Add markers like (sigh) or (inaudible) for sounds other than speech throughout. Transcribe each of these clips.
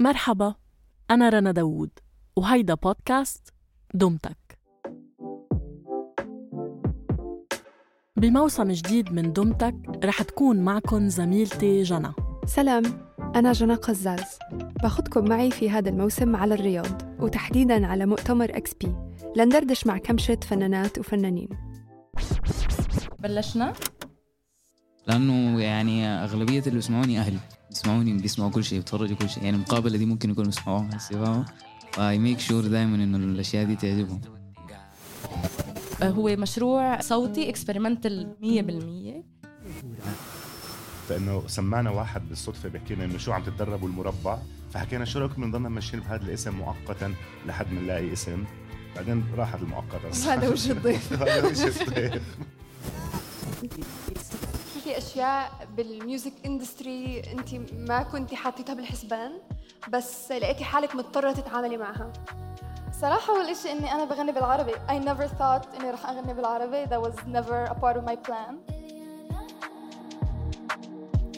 مرحبا أنا رنا داوود وهيدا بودكاست دمتك. بموسم جديد من دمتك رح تكون معكم زميلتي جنى سلام أنا جنى قزاز. باخدكم معي في هذا الموسم على الرياض وتحديداً على مؤتمر إكس بي. لندردش مع كمشة فنانات وفنانين. بلشنا؟ لأنه يعني أغلبية اللي بيسمعوني أهلي. بيسمعوني بيسمعوا كل شيء بيتفرجوا كل شيء. يعني المقابله دي ممكن يكونوا بيسمعوها هسه فاهم ف I make sure دائما إنه الأشياء دي تعجبهم. هو مشروع صوتي experimental 100% فإنه سمعنا واحد بالصدفة بيحكي لنا إنه شو عم تتدربوا المربع. فحكينا شو رأيكم نضلنا ماشيين بهذا الاسم مؤقتا لحد ما نلاقي اسم. بعدين راحت المؤقته هذا وجه الضيف. (laughs) هذا وجه الضيف. (laughs) في أشياء بالميوزك إندستري أنت ما كنتي حاطيتها بالحسبان بس لقيتي حالك مضطرة تتعاملي معها. صراحة أول إشي إني أنا بغني بالعربي. I never thought إني رح أغني بالعربي. That was never a part of my plan.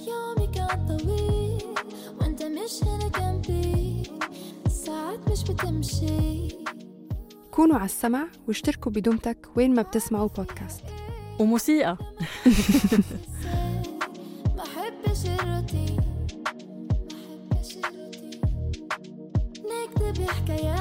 يومي كان طويل وأنت مش هنا جنبي. ساعات مش بتمشي. كونوا على السمع واشتركوا بدمتك وين ما بتسمعوا بودكاست وموسيقى. (laughs) بحكايات